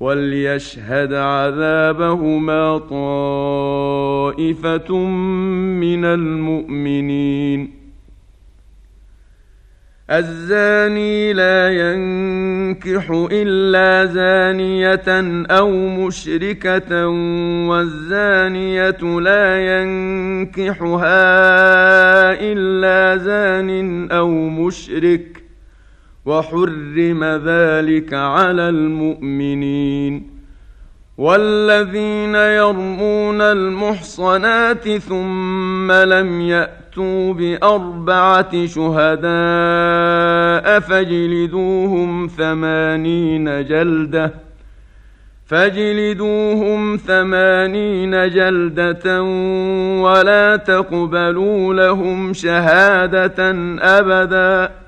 وليشهد عذابهما طائفة من المؤمنين. الزاني لا ينكح إلا زانية أو مشركة والزانية لا ينكحها إلا زان أو مشرك. وحرم ذلك على المؤمنين والذين يرمون المحصنات ثم لم يأتوا بأربعة شهداء فاجلدوهم ثمانين جلدة فاجلدوهم ثمانين جلدة ولا تقبلوا لهم شهادة أبدا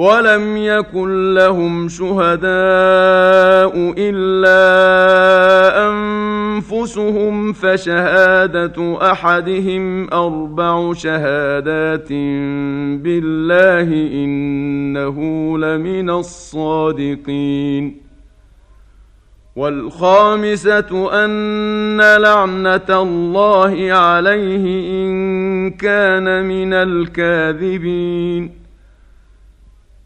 ولم يكن لهم شهداء إلا أنفسهم فشهادة أحدهم أربع شهادات بالله إنه لمن الصادقين. والخامسة أن لعنة الله عليه إن كان من الكاذبين.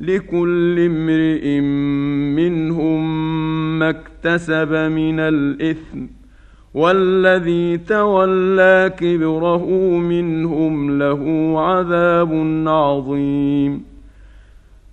لكل امرئ منهم ما اكتسب من الإثم والذي تولى كبره منهم له عذاب عظيم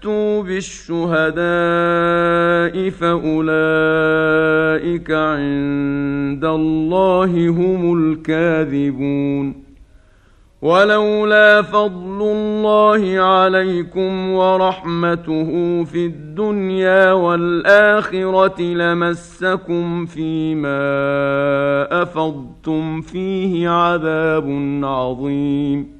يأتوا بالشهداء فأولئك عند الله هم الكاذبون. ولولا فضل الله عليكم ورحمته في الدنيا والآخرة لمسكم فيما أفضتم فيه عذاب عظيم.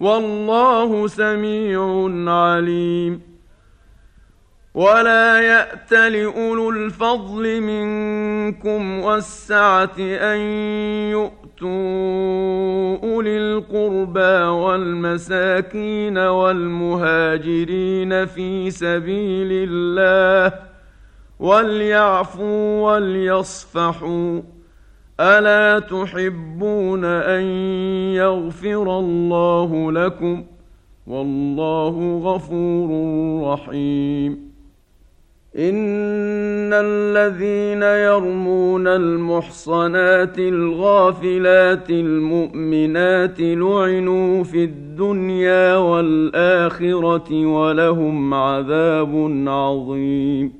والله سميع عليم. ولا يأت لأولو الفضل منكم والسعة أن يؤتوا أولي القربى والمساكين والمهاجرين في سبيل الله وليعفوا وليصفحوا الا تحبون ان يغفر الله لكم والله غفور رحيم ان الذين يرمون المحصنات الغافلات المؤمنات لعنوا في الدنيا والاخره ولهم عذاب عظيم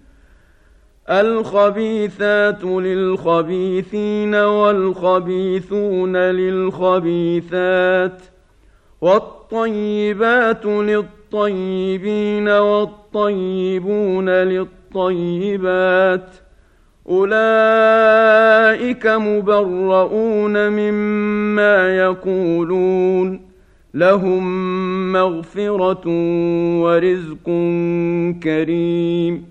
الخبيثات للخبيثين والخبيثون للخبيثات والطيبات للطيبين والطيبون للطيبات أولئك مبرؤون مما يقولون لهم مغفرة ورزق كريم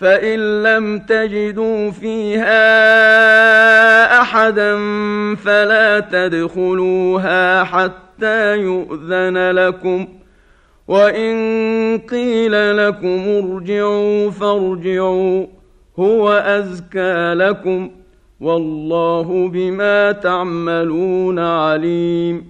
فإن لم تجدوا فيها أحدا فلا تدخلوها حتى يؤذن لكم وإن قيل لكم ارجعوا فارجعوا هو ازكى لكم والله بما تعملون عليم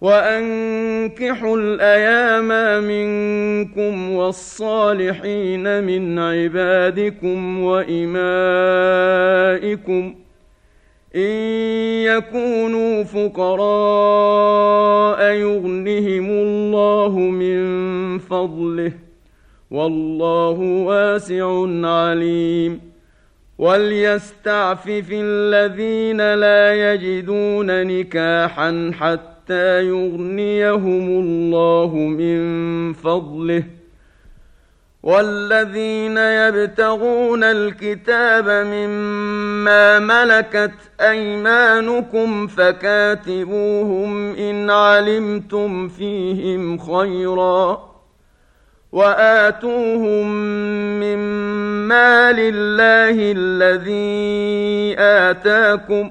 وأنكحوا الأيام منكم والصالحين من عبادكم وإمائكم إن يكونوا فقراء يغنهم الله من فضله والله واسع عليم وليستعفف الذين لا يجدون نكاحا حتى حتى يغنيهم الله من فضله. والذين يبتغون الكتاب مما ملكت أيمانكم فكاتبوهم إن علمتم فيهم خيرا وآتوهم مما لله الذي آتاكم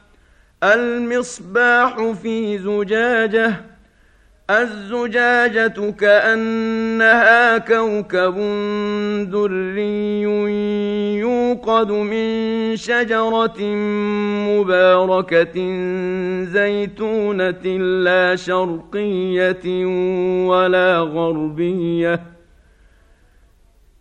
المصباح في زجاجة الزجاجة كأنها كوكب دري يوقد من شجرة مباركة زيتونة لا شرقية ولا غربية.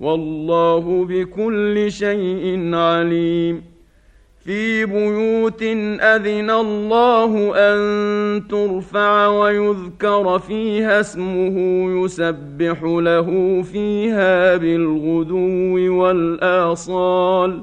والله بكل شيء عليم. في بيوت أذن الله أن ترفع ويذكر فيها اسمه يسبح له فيها بالغدو والآصال.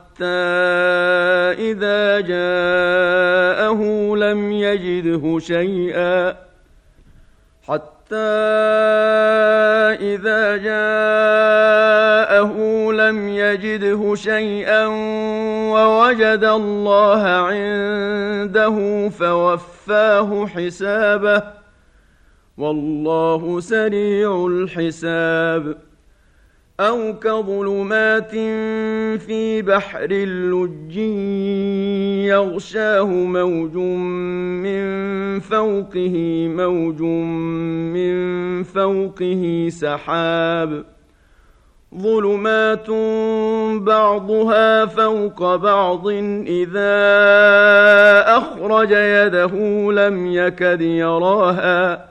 إذا جاءه لم يجده شيئا. حتى إذا جاءه لم يجده شيئا ووجد الله عنده فوفاه حسابه. والله سريع الحساب. أو كظلمات في بحر اللج يغشاه موج من فوقه موج من فوقه سحاب. ظلمات بعضها فوق بعض إذا أخرج يده لم يكد يراها.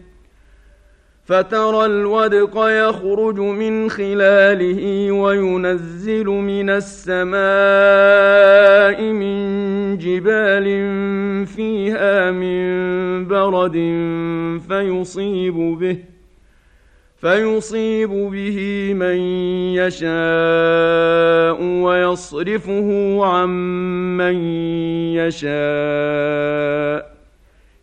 فترى الودق يخرج من خلاله وينزل من السماء من جبال فيها من برد فيصيب به فيصيب به من يشاء ويصرفه عن من يشاء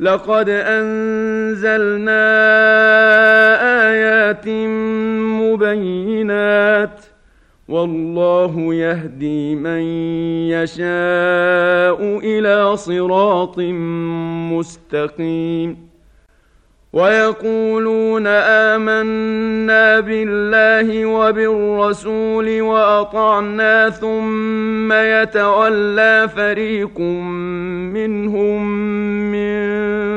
لقد أنزلنا آيات مبينات والله يهدي من يشاء إلى صراط مستقيم ويقولون آمنا بالله وبالرسول وأطعنا ثم يتولى فريق منهم من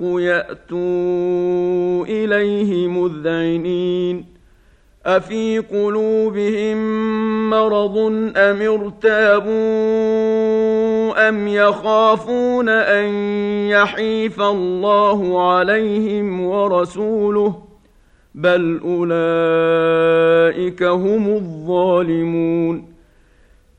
يأتوا إليه مذعنين. أفي قلوبهم مرض أم ارتابوا أم يخافون أن يحيف الله عليهم ورسوله بل أولئك هم الظالمون.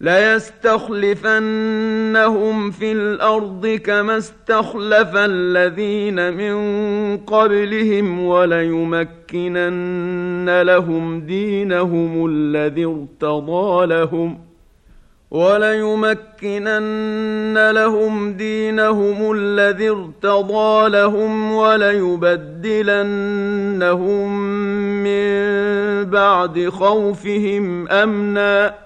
ليستخلفنهم في الأرض كما استخلف الذين من قبلهم وليمكنن لهم دينهم الذي ارتضى لهم وليمكنن لهم دينهم الذي ارتضى لهم وليبدلنهم من بعد خوفهم امنا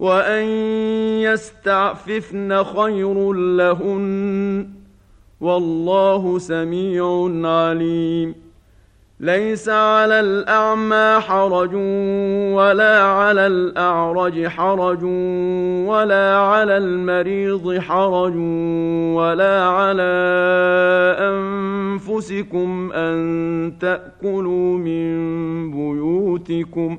وان يستعففن خير لهن والله سميع عليم. ليس على الاعمى حرج ولا على الاعرج حرج ولا على المريض حرج ولا على انفسكم ان تاكلوا من بيوتكم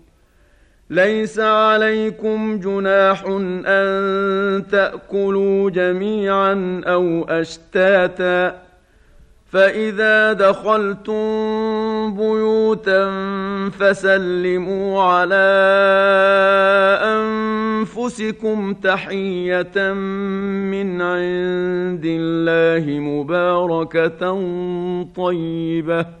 ليس عليكم جناح أن تأكلوا جميعا أو أشتاتا فإذا دخلتم بيوتا فسلموا على أنفسكم تحية من عند الله مباركة طيبة